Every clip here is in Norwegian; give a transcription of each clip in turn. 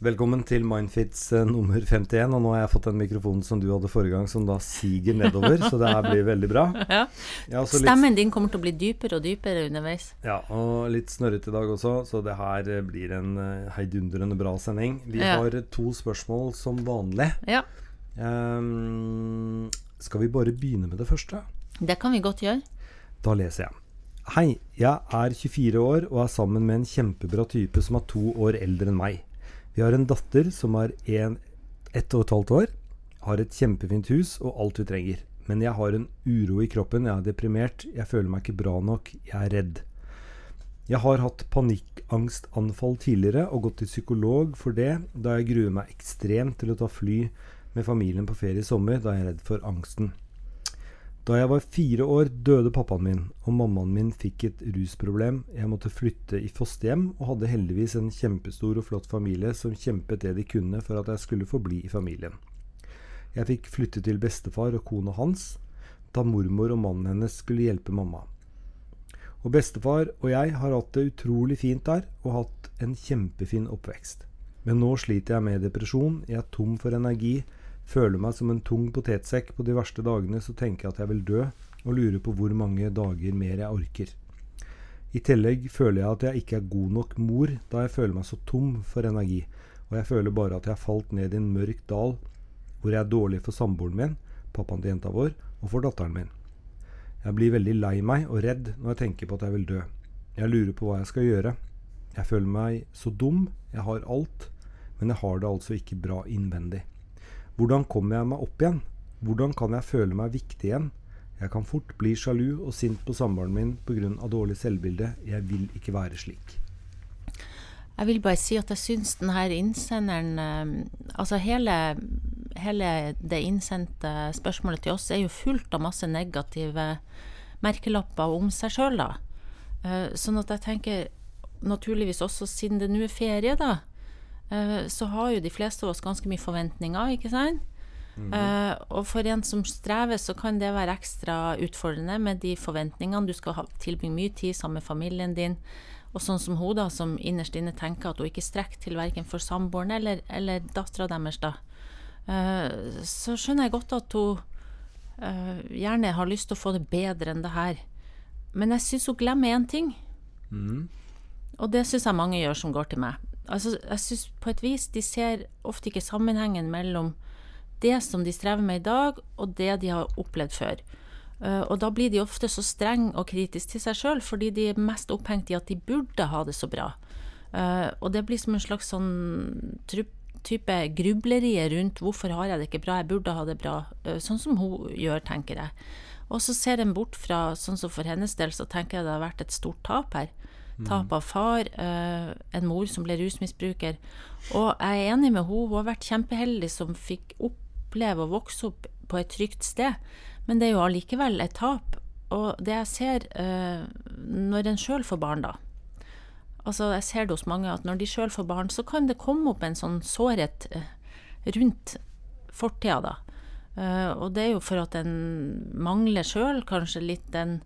Velkommen til Mindfits eh, nummer 51. Og nå har jeg fått den mikrofonen som du hadde forrige gang, som da siger nedover. så det her blir veldig bra. Ja. Litt, Stemmen din kommer til å bli dypere og dypere underveis. ja, og litt snørrete i dag også, så det her eh, blir en eh, heidundrende bra sending. Vi Ja. har to spørsmål som vanlig. Ja, Um, skal vi bare begynne med det første? det kan vi godt gjøre. Da leser jeg. Hei, jeg er 24 år og er sammen med en kjempebra type som er to år eldre enn meg. Vi har en datter som er en, ett og et halvt år, har et kjempefint hus og alt vi trenger. Men jeg har en uro i kroppen, jeg er deprimert, jeg føler meg ikke bra nok, jeg er redd. Jeg har hatt panikkangstanfall tidligere og gått til psykolog for det, da jeg gruer meg ekstremt til å ta fly med familien på ferie i sommer, da jeg er redd for angsten. Da jeg var fire år, døde pappaen min, og mammaen min fikk et rusproblem. Jeg måtte flytte i fosterhjem, og hadde heldigvis en kjempestor og flott familie som kjempet det de kunne for at jeg skulle få bli i familien. Jeg fikk flytte til bestefar og kona hans, da mormor og mannen hennes skulle hjelpe mamma. Og bestefar og jeg har hatt det utrolig fint der, og hatt en kjempefin oppvekst. Men nå sliter jeg med depresjon, jeg er tom for energi, føler meg som en tung potetsekk på de verste dagene, så tenker jeg at jeg vil dø, og lurer på hvor mange dager mer jeg orker. I tillegg føler jeg at jeg ikke er god nok mor, da jeg føler meg så tom for energi, og jeg føler bare at jeg har falt ned i en mørk dal, hvor jeg er dårlig for samboeren min, pappaen til jenta vår, og for datteren min. Jeg blir veldig lei meg og redd når jeg tenker på at jeg vil dø. Jeg lurer på hva jeg skal gjøre. Jeg føler meg så dum, jeg har alt, men jeg har det altså ikke bra innvendig. Hvordan kommer jeg meg opp igjen? Hvordan kan jeg føle meg viktig igjen? Jeg kan fort bli sjalu og sint på samboeren min pga. dårlig selvbilde. Jeg vil ikke være slik. Jeg vil bare si at jeg syns denne innsenderen eh, Altså hele, hele det innsendte spørsmålet til oss er jo fullt av masse negative merkelapper om seg sjøl, da. Eh, Sånn at jeg tenker naturligvis også siden det nå er ferie, da, så har jo de fleste av oss ganske mye forventninger, ikke sant? Eh, og for en som strever, så kan det være ekstra utfordrende med de forventningene. Du skal ha, tilbringe mye tid sammen med familien din. Og sånn som hun, da, som innerst inne tenker at hun ikke strekker til verken for samboeren eller, eller dattera deres, da. Uh, så skjønner jeg godt at hun uh, gjerne har lyst til å få det bedre enn det her. Men jeg syns hun glemmer én ting. Og det syns jeg mange gjør som går til meg. Altså, jeg synes på et vis de ser ofte ikke sammenhengen mellom det som de strever med i dag, og det de har opplevd før. Eh, og da blir de ofte så strenge og kritiske til seg sjøl, fordi de er mest opphengt i at de burde ha det så bra. Eh, og det blir som en slags sånn type grublerier rundt hvorfor har jeg det ikke bra, jeg burde ha det bra. Eh, sånn som hun gjør, tenker jeg. Og så ser en bort fra, sånn som for hennes del, så tenker jeg det har vært et stort tap her. Tap av far, eh, en mor som ble rusmisbruker. Og jeg er enig med henne, hun har vært kjempeheldig som fikk oppleve å vokse opp på et trygt sted. Men det er jo allikevel et tap. Og det jeg ser eh, når en sjøl får barn, da Altså, jeg ser det hos mange at når de sjøl får barn, så kan det komme opp en sånn sårhet eh, rundt fortida, da. Og det er jo for at en mangler sjøl kanskje litt den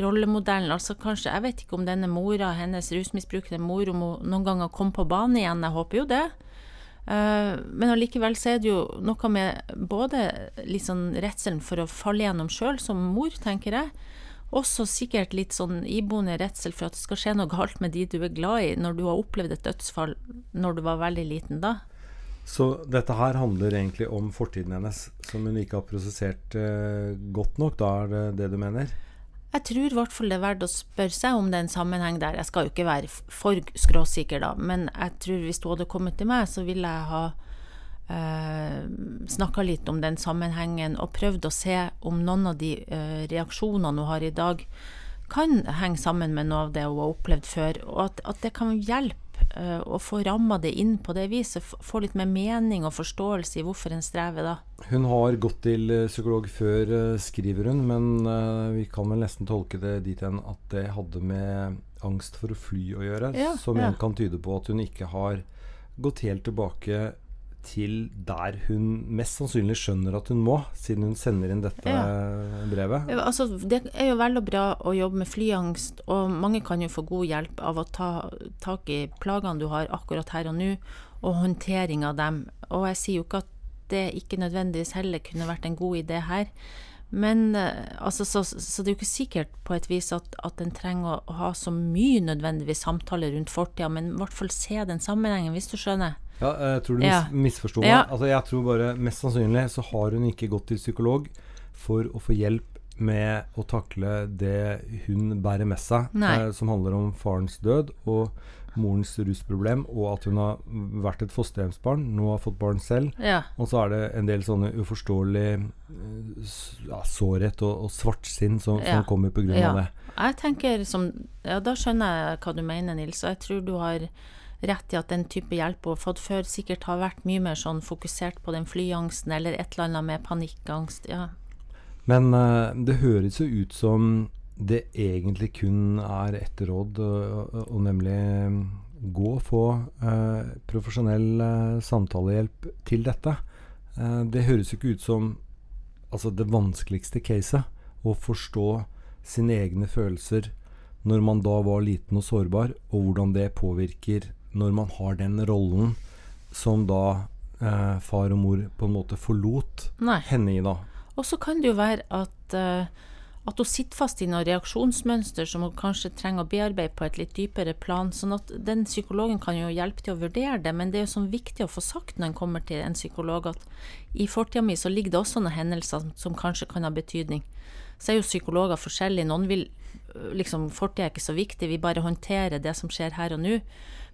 rollemodellen. Altså kanskje, jeg vet ikke om denne mora, hennes rusmisbrukende mor, om hun noen ganger kom på banen igjen. Jeg håper jo det. Eh, men allikevel så er det jo noe med både litt sånn redselen for å falle gjennom sjøl som mor, tenker jeg. Også sikkert litt sånn iboende redsel for at det skal skje noe galt med de du er glad i, når du har opplevd et dødsfall når du var veldig liten da. Så dette her handler egentlig om fortiden hennes, som hun ikke har prosessert eh, godt nok. Da er det det du mener? Jeg tror i hvert fall det er verdt å spørre seg om det er en sammenheng der. Jeg skal jo ikke være for skråsikker, da, men jeg tror hvis du hadde kommet til meg, så ville jeg ha eh, snakka litt om den sammenhengen og prøvd å se om noen av de eh, reaksjonene hun har i dag, kan henge sammen med noe av det hun har opplevd før, og at, at det kan hjelpe å få ramma det inn på det viset. Få litt mer mening og forståelse i hvorfor en strever da. Hun har gått til eh, psykolog før, eh, skriver hun, men eh, vi kan vel nesten tolke det dit hen at det hadde med angst for å fly å gjøre, Ja, som ja. kan tyde på at hun ikke har gått helt tilbake til der hun mest sannsynlig skjønner at hun må, siden hun sender inn dette Ja. brevet. Altså, det er jo vel og bra å jobbe med flyangst, og mange kan jo få god hjelp av å ta tak i plagene du har akkurat her og nå, og håndtering av dem. Og jeg sier jo ikke at det ikke nødvendigvis heller kunne vært en god idé her. Men eh, altså, så, så det er jo ikke sikkert på et vis at, at en trenger å, ha så mye nødvendigvis samtale rundt fortida, men i hvert fall se den sammenhengen, hvis du skjønner. Ja, jeg tror du mis Ja. misforsto meg. Ja. Altså, jeg tror bare Mest sannsynlig så har hun ikke gått til psykolog for å få hjelp med å takle det hun bærer med seg, eh, som handler om farens død og morens rusproblem, og at hun har vært et fosterhjemsbarn, nå har fått barn selv. Ja. Og så er det en del sånne uforståelig eh, ja, sårhet og, og svartsinn som, Ja. som kommer på grunn Ja. det. Jeg tenker som Ja, da skjønner jeg hva du mener, Nils. Og jeg tror du har rett i at den type hjelp hun har fått før, sikkert har vært mye mer sånn fokusert på den flyangsten eller et eller annet med panikkangst. Ja. Men uh, det høres jo ut som det egentlig kun er ett råd, og, og, nemlig eh, gå og få uh, profesjonell uh, samtalehjelp til dette. Det høres jo ikke ut som altså det vanskeligste caset, å forstå sine egne følelser når man da var liten og sårbar, og hvordan det påvirker når man har den rollen som da eh, far og mor på en måte forlot Nei. henne i, da. Og så kan det jo være at, eh, at hun sitter fast i noen reaksjonsmønster som hun kanskje trenger å bearbeide på et litt dypere plan. sånn at den psykologen kan jo hjelpe til å vurdere det, men det er jo sånn viktig å få sagt når en kommer til en psykolog at i fortida mi så ligger det også noen hendelser som kanskje kan ha betydning. Så er jo psykologer forskjellige. Noen vil øh, liksom Fortida er ikke så viktig, vi bare håndterer det som skjer her og nå.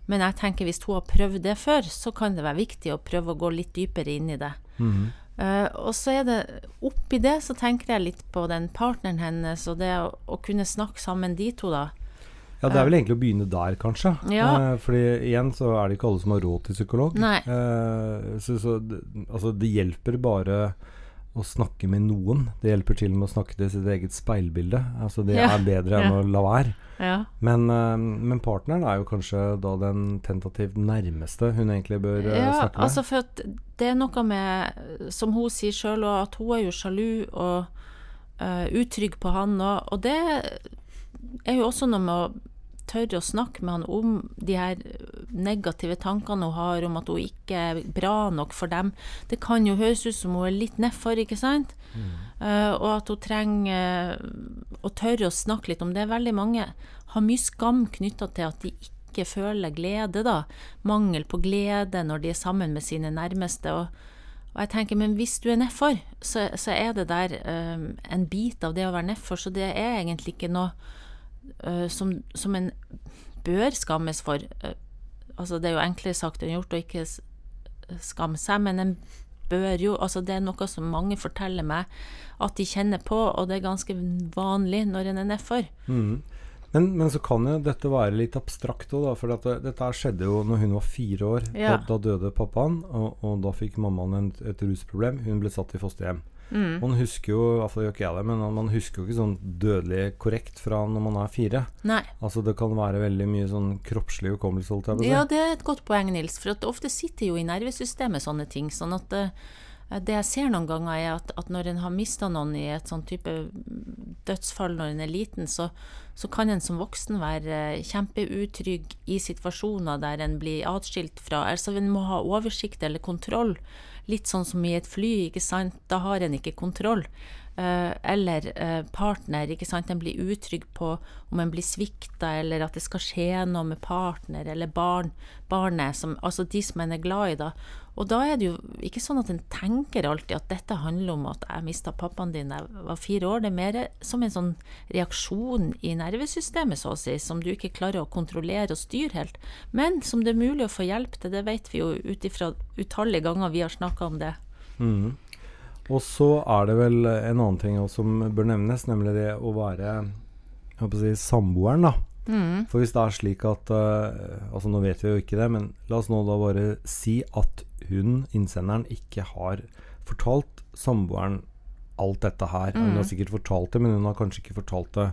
Men jeg tenker hvis hun har prøvd det før, så kan det være viktig å prøve å gå litt dypere inn i det. Eh, og så er det oppi det så tenker jeg litt på den partneren hennes, og det å, å kunne snakke sammen de to, da. Ja, det er vel egentlig å begynne der, kanskje. Ja. Eh, fordi igjen så er det ikke alle som har råd til psykolog. Nei. Eh, så, så det, altså, det hjelper bare å snakke med noen. Det hjelper til med å snakke til sitt eget speilbilde. Altså, det Ja. er bedre enn Ja. å la være. Ja. Men, eh, men partneren er jo kanskje da den tentativt nærmeste hun egentlig bør eh, Ja, snakke med. altså for det er noe med, som hun sier sjøl, at hun er jo sjalu og uh, utrygg på han òg. Og det er jo også noe med å tørre å snakke med han om de her negative tankene hun har om at hun ikke er bra nok for dem. Det kan jo høres ut som hun er litt nedfor, ikke sant? Eh, og at hun trenger eh, å tørre å snakke litt om det. Veldig mange har mye skam knytta til at de ikke føler glede, da. Mangel på glede når de er sammen med sine nærmeste. Og, og jeg tenker, men hvis du er nedfor, så, så er det der um, en bit av det å være nedfor, så det er egentlig ikke noe eh, som, som en bør skammes for. Eh, altså, det er jo enklere sagt enn gjort å ikke skamme seg, men en bør jo Altså, det er noe som mange forteller meg at de kjenner på, og det er ganske vanlig når en er nedfor. Mm. Men, men så kan jo dette være litt abstrakt òg, for dette, dette skjedde jo når hun var fire år. Ja. Da, da døde pappaen, og, og da fikk mammaen et, et rusproblem. Hun ble satt i fosterhjem. Mm. Man husker jo, hvert fall gjør ikke jeg det, men man husker jo ikke sånn dødelig korrekt fra når man er fire. Nei. Altså Det kan være veldig mye sånn kroppslig hukommelse. Ja, det er et godt poeng, Nils. For at ofte sitter jo i nervesystemet sånne ting. Sånn at eh, det jeg ser noen ganger, er at, at når en har mista noen i et sånn type dødsfall når en er liten, så, så kan en som voksen være eh, kjempeutrygg i situasjoner der en blir atskilt fra Altså en må ha oversikt eller kontroll. Litt sånn som i et fly, ikke sant. Da har en ikke kontroll. Eh, eller eh, partner, ikke sant. En blir utrygg på om en blir svikta, eller at det skal skje noe med partner eller barn, barnet, som, altså de som en er glad i, da. Og da er det jo ikke sånn at en tenker alltid at dette handler om at jeg mista pappaen din da jeg var fire år. Det er mer som en sånn reaksjon i nervesystemet, så å si, som du ikke klarer å kontrollere og styre helt. Men som det er mulig å få hjelp til, det vet vi jo ut ifra utallige ganger vi har snakka om det. Mhm. Og så er det vel en annen ting også som bør nevnes, nemlig det å være jeg håper å si, samboeren, da. Mm. For hvis det er slik at uh, Altså nå vet vi jo ikke det, men la oss nå da bare si at hun, innsenderen, ikke har fortalt samboeren alt dette her. Hun har sikkert fortalt det, men hun har kanskje ikke fortalt det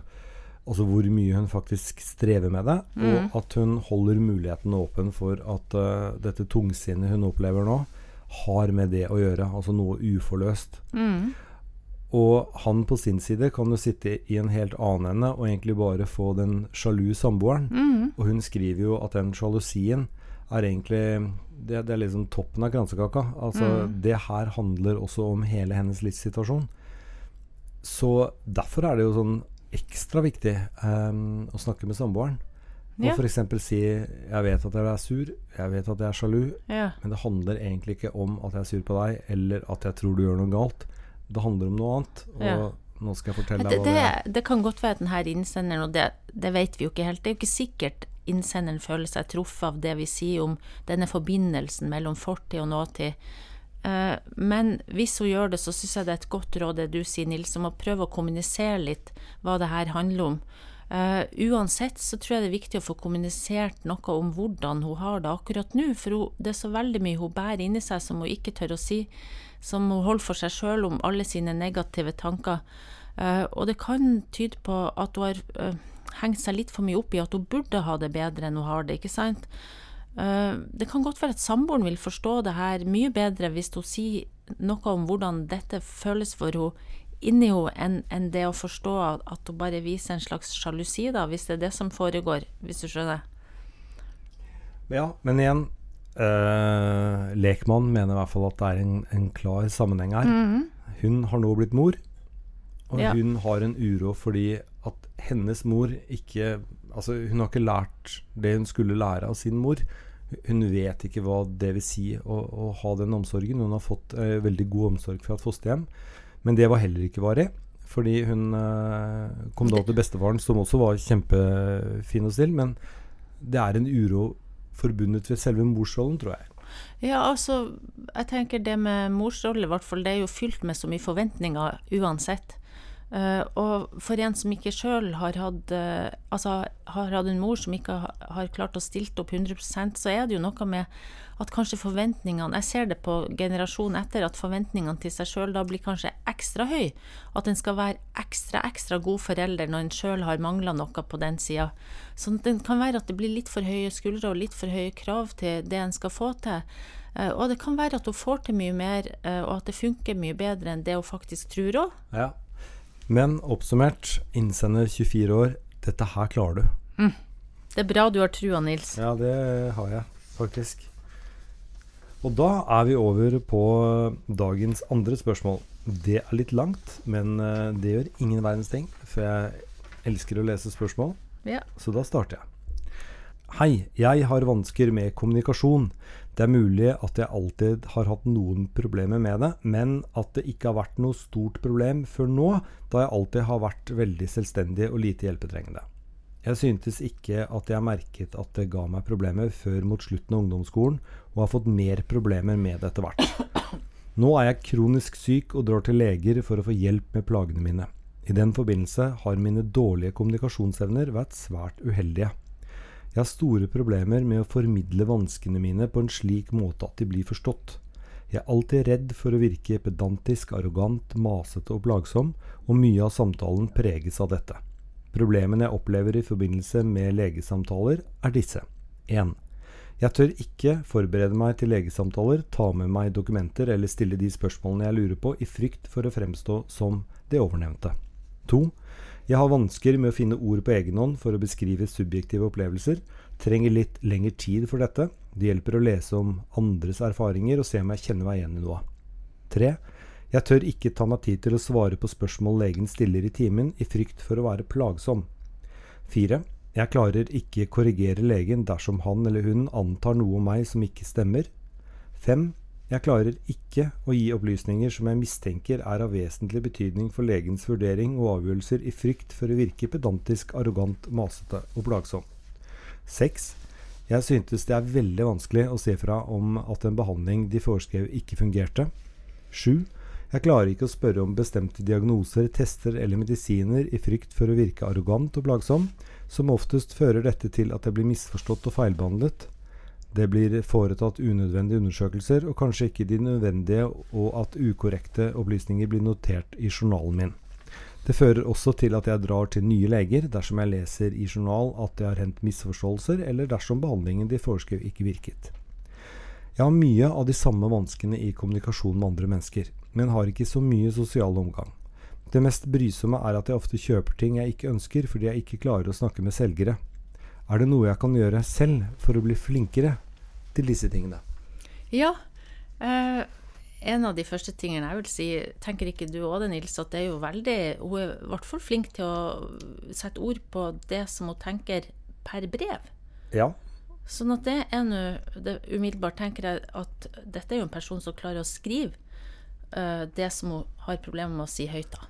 Altså hvor mye hun faktisk strever med det, og at hun holder muligheten åpen for at uh, dette tungsinnet hun opplever nå, har med det å gjøre. Altså noe uforløst. Mm. Og han på sin side kan jo sitte i en helt annen ende og egentlig bare få den sjalu samboeren. Mm. Og hun skriver jo at den sjalusien er egentlig Det, det er liksom toppen av kransekaka. Altså, Mm. Det her handler også om hele hennes livssituasjon. Så derfor er det jo sånn ekstra viktig um, å snakke med samboeren. Og Ja. f.eks. si 'Jeg vet at jeg er sur, jeg vet at jeg er sjalu', ja. men det handler egentlig ikke om at jeg er sur på deg, eller at jeg tror du gjør noe galt. Det handler om noe annet. Og Ja. nå skal jeg fortelle deg hva det er. det, det kan godt være at denne innsenderen, og det, det vet vi jo ikke helt, det er jo ikke sikkert innsenderen føler seg truffet av det vi sier om denne forbindelsen mellom fortid og nåtid. Eh, Men hvis hun gjør det, så syns jeg det er et godt råd det du sier, Nils, om å prøve å kommunisere litt hva det her handler om. Eh, uansett så tror jeg det er viktig å få kommunisert noe om hvordan hun har det akkurat nå, for hun, det er så veldig mye hun bærer inni seg som hun ikke tør å si, som hun holder for seg sjøl om alle sine negative tanker. Uh, og det kan tyde på at hun har uh, hengt seg litt for mye opp i at hun burde ha det bedre enn hun har det, ikke sant? Det kan godt være at samboeren vil forstå det her mye bedre hvis hun sier noe om hvordan dette føles for henne inni henne, enn det å forstå at, hun bare viser en slags sjalusi, da, hvis det er det som foregår, hvis du skjønner? Ja, men igjen eh, Lekmann mener i hvert fall at det er en, en klar sammenheng her. Hun har nå blitt mor, og Ja. hun har en uro fordi at hennes mor ikke Altså, hun har ikke lært det hun skulle lære av sin mor. Hun vet ikke hva det vil si å, å ha den omsorgen. Hun har fått eh, veldig god omsorg fra et fosterhjem, men det var heller ikke varig. Fordi hun uh, kom da til bestefaren, som også var kjempefin og snill, men det er en uro forbundet ved selve morsrollen, tror jeg. Ja, altså, jeg tenker det med morsrolle, i hvert fall, det er jo fylt med så mye forventninger uansett. Eh, og for en som ikke sjøl har hatt uh, Altså har hatt en mor som ikke har, har klart å stilte opp 100% så er det jo noe med at kanskje forventningene Jeg ser det på generasjonen etter, at forventningene til seg sjøl da blir kanskje ekstra høy. At en skal være ekstra, ekstra god forelder når en sjøl har mangla noe på den sida. Så det kan være at det blir litt for høye skuldre og litt for høye krav til det en skal få til. Uh, og det kan være at hun får til mye mer, og at det funker mye bedre enn det hun faktisk tror òg. Men oppsummert, innsender 24 år, dette her klarer du. Det er bra du har trua, Nils. Ja, det har jeg faktisk. Og da er vi over på dagens andre spørsmål. Det er litt langt, men eh, det gjør ingen verdens ting, for jeg elsker å lese spørsmål, Ja. så da starter jeg. Hei, jeg har vansker med kommunikasjon. Det er mulig at jeg alltid har hatt noen problemer med det, men at det ikke har vært noe stort problem før nå, da jeg alltid har vært veldig selvstendig og lite hjelpetrengende. Jeg syntes ikke at jeg merket at det ga meg problemer før mot slutten av ungdomsskolen, og har fått mer problemer med det etter hvert. Nå er jeg kronisk syk og drar til leger for å få hjelp med plagene mine. I den forbindelse har mine dårlige kommunikasjonsevner vært svært uheldige. Jeg har store problemer med å formidle vanskene mine på en slik måte at de blir forstått. Jeg er alltid redd for å virke pedantisk, arrogant, masete og plagsom, og mye av samtalen preges av dette. Problemene jeg opplever i forbindelse med legesamtaler, er disse. 1. Jeg tør ikke forberede meg til legesamtaler, ta med meg dokumenter eller stille de spørsmålene jeg lurer på, i frykt for å fremstå som det ovennevnte. 2. Jeg har vansker med å finne ord på egen hånd for å beskrive subjektive opplevelser. Trenger litt lengre tid for dette. Det hjelper å lese om andres erfaringer og se om jeg kjenner meg igjen i noe. 3. Jeg tør ikke ta meg tid til å svare på spørsmål legen stiller i timen, i frykt for å være plagsom. 4. Jeg klarer ikke korrigere legen dersom han eller hun antar noe om meg som ikke stemmer. 5. Jeg klarer ikke å gi opplysninger som jeg mistenker er av vesentlig betydning for legens vurdering og avgjørelser i frykt for å virke pedantisk, arrogant, masete og plagsom. 6. Jeg syntes det er veldig vanskelig å se fra om at en behandling de foreskrev ikke fungerte. 7. Jeg klarer ikke å spørre om bestemte diagnoser, tester eller medisiner i frykt for å virke arrogant og plagsom. Som oftest fører dette til at jeg blir misforstått og feilbehandlet. Det blir foretatt unødvendige undersøkelser, og kanskje ikke de nødvendige, og at ukorrekte opplysninger blir notert i journalen min. Det fører også til at jeg drar til nye leger dersom jeg leser i journal at det har hendt misforståelser, eller dersom behandlingen de foreskrev ikke virket. Jeg har mye av de samme vanskene i kommunikasjon med andre mennesker, men har ikke så mye sosial omgang. Det mest brysomme er at jeg ofte kjøper ting jeg ikke ønsker fordi jeg ikke klarer å snakke med selgere. Er det noe jeg kan gjøre selv for å bli flinkere til disse tingene? Ja. Eh, en av de første tingene jeg vil si, tenker ikke du òg det, Nils, at det er jo veldig Hun er i hvert fall flink til å sette ord på det som hun tenker per brev. Ja. Sånn at det er nå Umiddelbart tenker jeg at dette er jo en person som klarer å skrive uh, det som hun har problemer med å si høyt. da.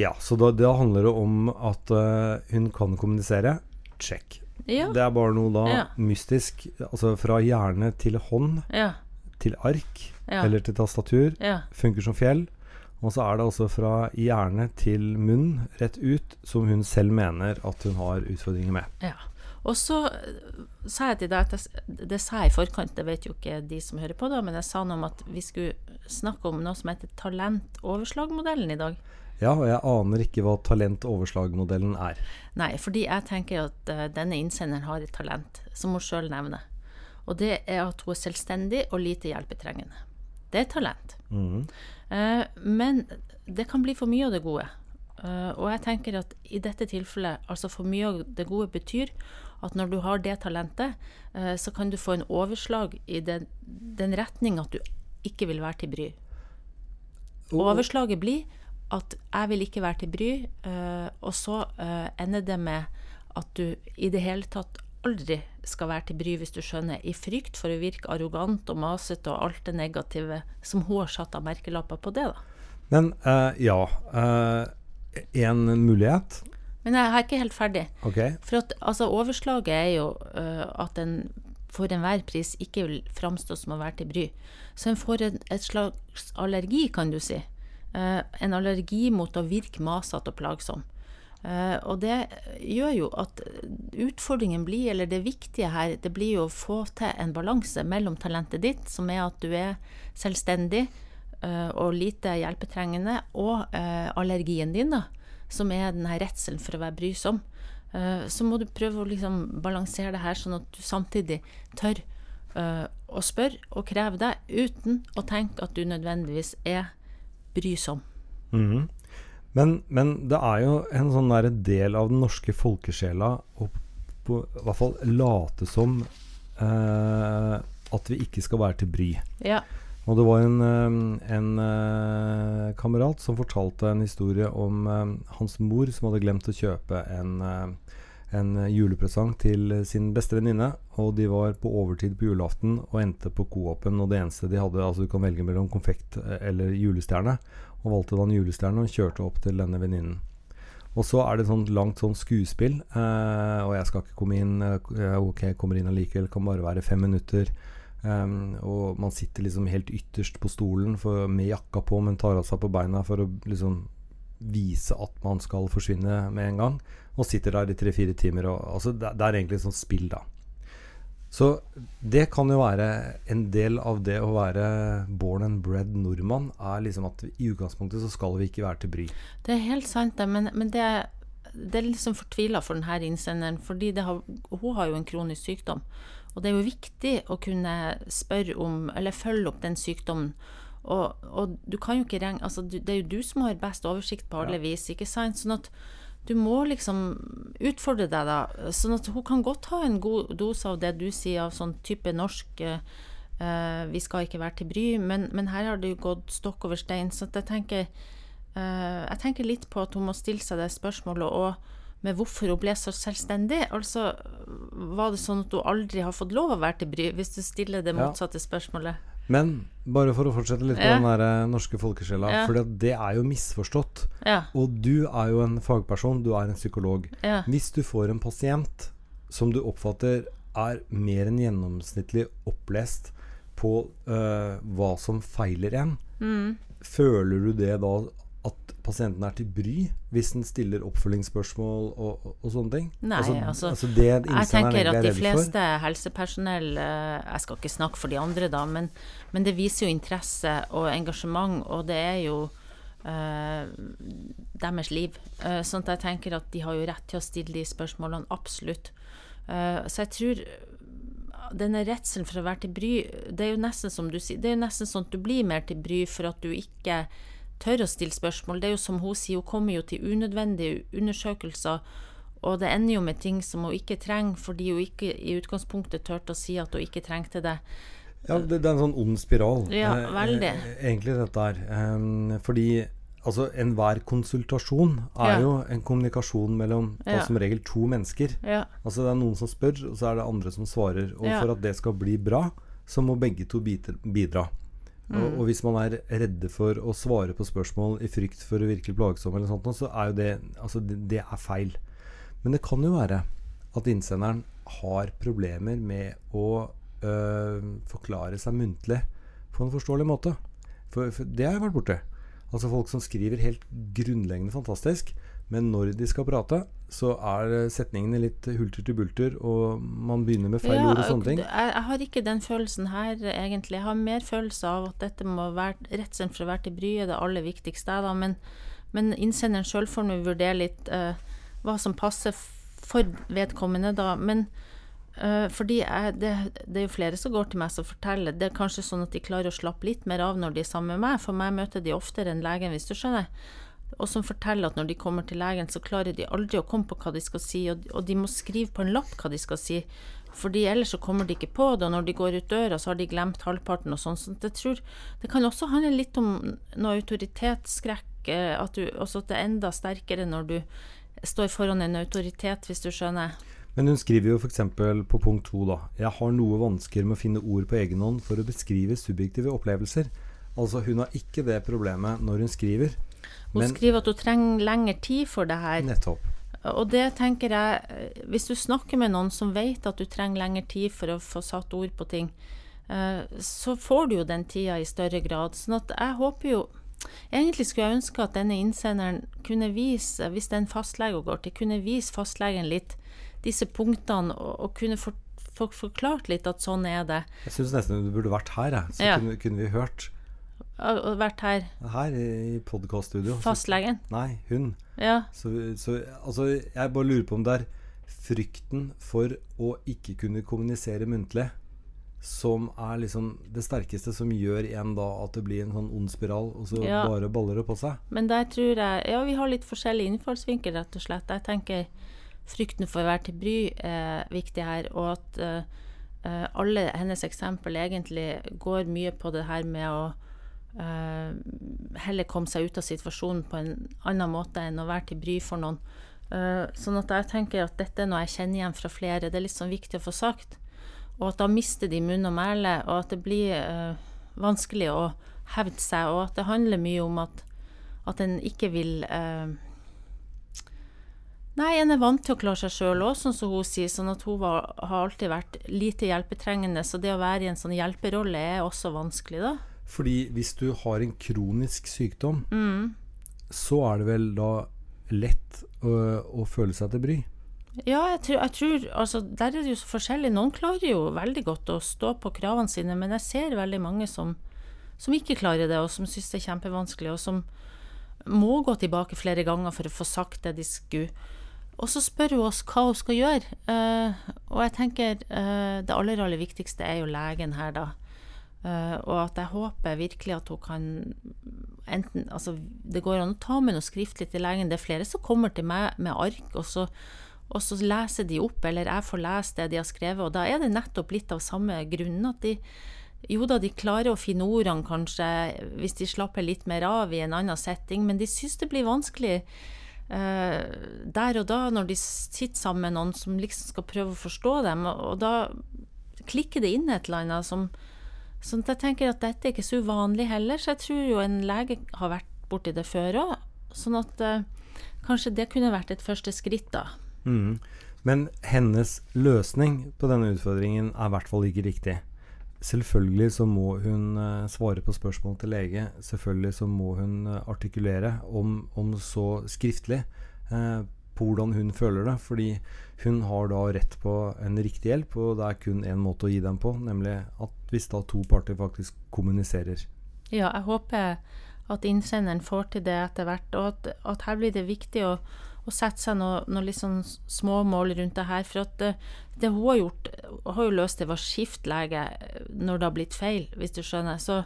Ja, så da, da handler det om at uh, hun kan kommunisere. Check. Ja. Det er bare noe da Ja. mystisk. Altså fra hjerne til hånd, Ja. til ark eller til tastatur. Funker som fjell. Og så er det altså fra hjerne til munn, rett ut, som hun selv mener at hun har utfordringer med. Ja. Og så eh, sa jeg til deg at jeg, Det sa jeg i forkant, det vet jo ikke de som hører på, da, men jeg sa noe om at vi skulle snakke om noe som heter talentoverslagmodellen i dag. Ja, og jeg aner ikke hva talentoverslagmodellen er. Nei, fordi jeg tenker at uh, denne innsenderen har et talent, som hun sjøl nevner. Og det er at hun er selvstendig og lite hjelpetrengende. Det er et talent. Mm. Uh, men det kan bli for mye av det gode. Uh, og jeg tenker at i dette tilfellet, altså for mye av det gode betyr at når du har det talentet, uh, så kan du få en overslag i den, den retning at du ikke vil være til bry. Overslaget blir at jeg vil ikke være til bry, eh, og så eh, ender det med at du i det hele tatt aldri skal være til bry, hvis du skjønner, i frykt for å virke arrogant og masete og alt det negative som hun har satt av merkelapper på det, da. Men uh, ja eh, En mulighet. Men jeg er ikke helt ferdig. Okay. For at altså, overslaget er jo uh, at en for enhver pris ikke vil framstå som å være til bry. Så en får en, et slags allergi, kan du si. Eh, en allergi mot å virke masete og plagsom. Eh, og det gjør jo at utfordringen blir, eller det viktige her, det blir jo å få til en balanse mellom talentet ditt, som er at du er selvstendig eh, og lite hjelpetrengende, og allergien din, da, som er den her redselen for å være brysom. Så må du prøve å liksom balansere det her, sånn at du samtidig tør å spørre og kreve deg, uten å tenke at du nødvendigvis er brysom. -hmm. men, men det er jo en sånn del av den norske folkesjela å på, i hvert fall late som eh, at vi ikke skal være til bry. Ja. Og det var en, eh, en eh, kamerat som fortalte en historie om eh, hans mor som hadde glemt å kjøpe en, en julepresang til sin beste venninne. Og de var på overtid på julaften og endte på Coop-en. Og det eneste de hadde Altså du kan velge mellom konfekt eh, eller julestjerne. Og valgte da en julestjerne og kjørte opp til denne venninnen. Og så er det et sånt langt sånn skuespill. Eh, og jeg skal ikke komme inn. eh, ok, kommer inn allikevel. Kan bare være fem minutter. Um, og man sitter liksom helt ytterst på stolen for, med jakka på, men tar av seg på beina for å liksom vise at man skal forsvinne med en gang. Og sitter der i tre-fire timer. Og, altså, det, det er egentlig et sånt spill, da. Så det kan jo være en del av det å være born and bred nordmann, er liksom at i utgangspunktet så skal vi ikke være til bry. Det er helt sant, det, men, men det, det er liksom fortvila for denne innsenderen, fordi har, hun har jo en kronisk sykdom. Og det er jo viktig å kunne spørre om, eller følge opp den sykdommen. Og, og du kan jo ikke regne altså Det er jo du som har best oversikt på alle Ja. vis, ikke sant? Sånn at du må liksom utfordre deg, da. Sånn at hun kan godt ha en god dose av det du sier, av sånn type norsk eh, eh, Vi skal ikke være til bry, men, men her har det jo gått stokk over stein. Så jeg tenker Eh, jeg tenker litt på at hun må stille seg det spørsmålet og med hvorfor hun ble så selvstendig. Altså, var det sånn at hun aldri har fått lov å være til bry, hvis du stiller det motsatte spørsmålet? Men bare for å fortsette litt på Ja. den der eh, norske folkesjela, Ja. for det er jo misforstått. Ja. Og du er jo en fagperson, du er en psykolog. Hvis du får en pasient som du oppfatter er mer enn gjennomsnittlig opplest på øh, hva som feiler en, Mm. føler du det da at pasienten er til bry hvis den stiller oppfølgingsspørsmål og, og, og sånne ting? Nei, altså, det Jeg tenker at de fleste helsepersonell eh, Jeg skal ikke snakke for de andre, da, men, men det viser jo interesse og engasjement, og det er jo øh, deres liv. Sånn at jeg tenker at de har jo rett til å stille de spørsmålene, absolutt. Så jeg tror denne redselen for å være til bry, det er jo nesten som du sier, det er jo nesten sånn at du blir mer til bry for at du ikke tør å stille spørsmål. Det er jo som hun sier, hun kommer jo til unødvendige undersøkelser, og det ender jo med ting som hun ikke trenger, fordi hun ikke i utgangspunktet turte å si at hun ikke trengte det. Ja, det, det er en sånn ond spiral, Ja, eh, veldig. eh, egentlig dette her. Um, fordi altså enhver konsultasjon er Ja. jo en kommunikasjon mellom Ja. som regel to mennesker. Ja, Altså det er noen som spør, og så er det andre som svarer. Og for at det skal bli bra, så må begge to bidra. Mm. Og, og hvis man er redde for å svare på spørsmål i frykt for å virke plagsom, eller sånt, så er jo det Altså, det, det er feil. Men det kan jo være at innsenderen har problemer med å øh, forklare seg muntlig på en forståelig måte. For, for det har jeg vært borti. Altså folk som skriver helt grunnleggende fantastisk, men når de skal prate, så er setningene litt hulter til bulter, og man begynner med feil Ja, ord og sånne ting. Jeg, jeg har ikke den følelsen her, egentlig. Jeg har mer følelse av at dette må være redselen for å være til bry er det aller viktigste. Da. Men, men innsenderen sjøl får nå vurdere litt uh, hva som passer for vedkommende, da. Men uh, fordi jeg, det, det er jo flere som går til meg som forteller. Det er kanskje sånn at de klarer å slappe litt mer av når de er sammen med meg. For meg møter de oftere enn legen, hvis du skjønner. Og som forteller at når de kommer til legen, så klarer de aldri å komme på hva de skal si, og, de må skrive på en lapp hva de skal si. Fordi ellers så kommer de ikke på det, og når de går ut døra, så har de glemt halvparten og sånn. Så jeg tror det kan også handle litt om noe autoritetsskrekk, eh, at du, også at det er enda sterkere når du står foran en autoritet, hvis du skjønner. Men hun skriver jo f.eks. på punkt to da Jeg har noe vansker med å finne ord på egen hånd for å beskrive subjektive opplevelser. Altså hun har ikke det problemet når hun skriver. Hun Men skriver at hun trenger lengre tid for det her. nettopp. Og det tenker jeg Hvis du snakker med noen som vet at du trenger lengre tid for å få satt ord på ting, eh, så får du jo den tida i større grad. Sånn at jeg håper jo Egentlig skulle jeg ønske at denne innsenderen kunne vise, hvis det er en fastlege går til, kunne vise fastlegen litt disse punktene, og, og kunne for, for, forklart litt at sånn er det. Jeg syns nesten du burde vært her, jeg. Så Ja. kunne, kunne vi hørt Og, vært her. her i, podkaststudio. Fastlegen. Nei, hun. Ja. Så, så altså, jeg bare lurer på om det er frykten for å ikke kunne kommunisere muntlig som er liksom det sterkeste som gjør igjen da at det blir en sånn ond spiral, og så Ja. bare baller det på seg. Men der tror jeg Ja, vi har litt forskjellig innfallsvinkel, rett og slett. Jeg tenker frykten for å være til bry er viktig her, og at eh, alle hennes eksempel egentlig går mye på det her med å heller komme seg ut av situasjonen på en annen måte enn å være til bry for noen. Eh, sånn at jeg tenker at dette er noe jeg kjenner igjen fra flere. Det er litt sånn viktig å få sagt. Og at da mister de munn og mæle, og at det blir eh, vanskelig å hevde seg, og at det handler mye om at, at en ikke vil eh, Nei, en er vant til å klare seg sjøl òg, sånn som hun sier. Sånn at hun var, har alltid vært lite hjelpetrengende, så det å være i en sånn hjelperolle er også vanskelig, da. Fordi hvis du har en kronisk sykdom, Mm. så er det vel da lett å, å føle seg til bry. Ja, jeg tror, jeg tror altså, Der er det jo så forskjellig. Noen klarer jo veldig godt å stå på kravene sine, men jeg ser veldig mange som, som ikke klarer det, og som syns det er kjempevanskelig, og som må gå tilbake flere ganger for å få sagt det de skulle. Og så spør hun oss hva hun skal gjøre. uh, og jeg tenker uh, det aller, aller viktigste er jo legen her, da. Eh, og at jeg håper virkelig at hun kan enten Altså, det går an å ta med noe skriftlig til legen. Det er flere som kommer til meg med ark, og så, og så leser de opp, eller jeg får lese det de har skrevet. Og da er det nettopp litt av samme grunn at de jo da, de klarer å finne ordene kanskje hvis de slapper litt mer av i en annen setting, men de syns det blir vanskelig uh, der og da når de sitter sammen med noen som liksom skal prøve å forstå dem, og, og da klikker det inn et eller annet som Sånn at jeg tenker at dette er ikke så uvanlig heller, så jeg tror jo en lege har vært borti det før òg. Sånn at eh, kanskje det kunne vært et første skritt, da. Mm. Men hennes løsning på denne utfordringen er i hvert fall ikke riktig. Selvfølgelig så må hun eh, svare på spørsmål til lege. Selvfølgelig så må hun eh, artikulere, om, om så skriftlig, eh, på hvordan hun føler det. Fordi hun har da rett på en riktig hjelp, og det er kun én måte å gi dem på, nemlig at hvis da to parter faktisk kommuniserer. Ja, jeg håper at innsenderen får til det etter hvert, og at, at her blir det viktig å, å sette seg noen noe litt sånn små mål rundt det her. For at det, det hun har gjort, hun har jo løst det ved å skifte lege når det har blitt feil, hvis du skjønner. Så,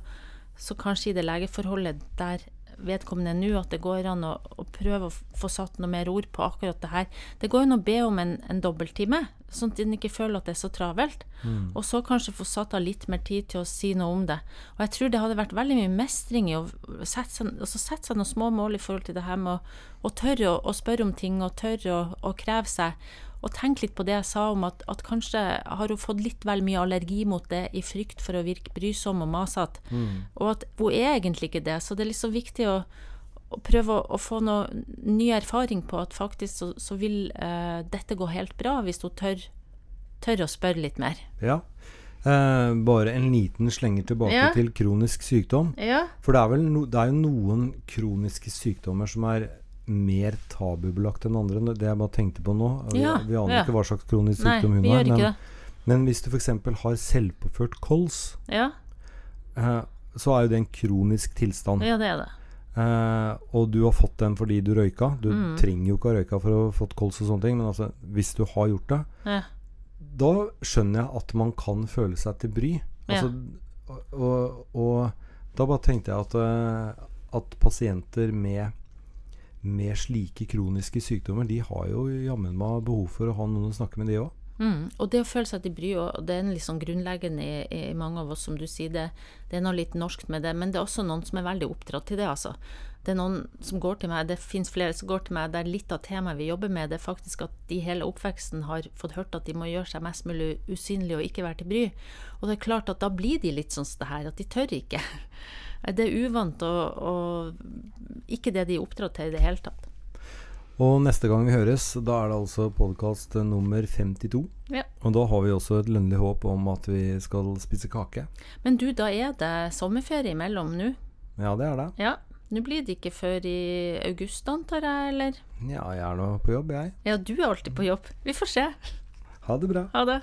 så kanskje i det legeforholdet der vedkommende nå, at det går an å, å, prøve å få satt noe mer ord på akkurat det her. Det går an å be om en, en dobbelttime, sånn at en ikke føler at det er så travelt. Mm. Og så kanskje få satt av litt mer tid til å si noe om det. Og jeg tror det hadde vært veldig mye mestring i å sette seg, altså sette seg noen små mål i forhold til det her med å, å tørre å, å, spørre om ting, og tørre å, kreve seg og tenk litt på det jeg sa om at, at, kanskje har hun fått litt vel mye allergi mot det i frykt for å virke brysom og masete. Mm. Og at hun er egentlig ikke det. Så det er liksom viktig å, å prøve å, å, få noe ny erfaring på at faktisk så, så vil eh, dette gå helt bra, hvis hun tør, tør å spørre litt mer. Ja. Eh, bare en liten slenger tilbake ja. til kronisk sykdom. Ja. For det er, no, det er jo noen kroniske sykdommer som er mer tabubelagt enn andre. Det jeg bare tenkte på nå ja, Vi aner ja. ikke hva slags kronisk sykdom hun har. Men, men, hvis du f.eks. har selvpåført kols, ja. eh, så er jo det en kronisk tilstand. Ja, det er det. Eh, og du har fått den fordi du røyka. Du mm. trenger jo ikke ha røyka for å ha fått kols og sånne ting, men altså, hvis du har gjort det, da skjønner jeg at man kan føle seg til bry. Altså, og, og, og, da bare tenkte jeg at, uh, at pasienter med med slike kroniske sykdommer, de har jo jammen meg behov for å ha noen å snakke med, de òg. Mm. Og det å føle seg til bry, og det er en litt sånn grunnleggende i, i, mange av oss, som du sier. Det, det er noe litt norskt med det, men det er også noen som er veldig oppdratt til det, altså. Det er noen som går til meg, det fins flere som går til meg der litt av temaet vi jobber med, det er faktisk at de hele oppveksten har fått hørt at de må gjøre seg mest mulig usynlige og ikke være til bry. Og det er klart at da blir de litt sånn som det her, at de tør ikke. Det er uvant og, og ikke det de er oppdratt til i det hele tatt. Og neste gang vi høres, da er det altså podkast nummer 52. Ja. Og da har vi også et lønnlig håp om at vi skal spise kake. Men du, da er det sommerferie imellom nå? Ja, det er det. Ja, Nå blir det ikke før i august, antar jeg, eller? Ja, jeg er nå på jobb, jeg. Ja, du er alltid på jobb. Vi får se. Ha det bra. Ha det.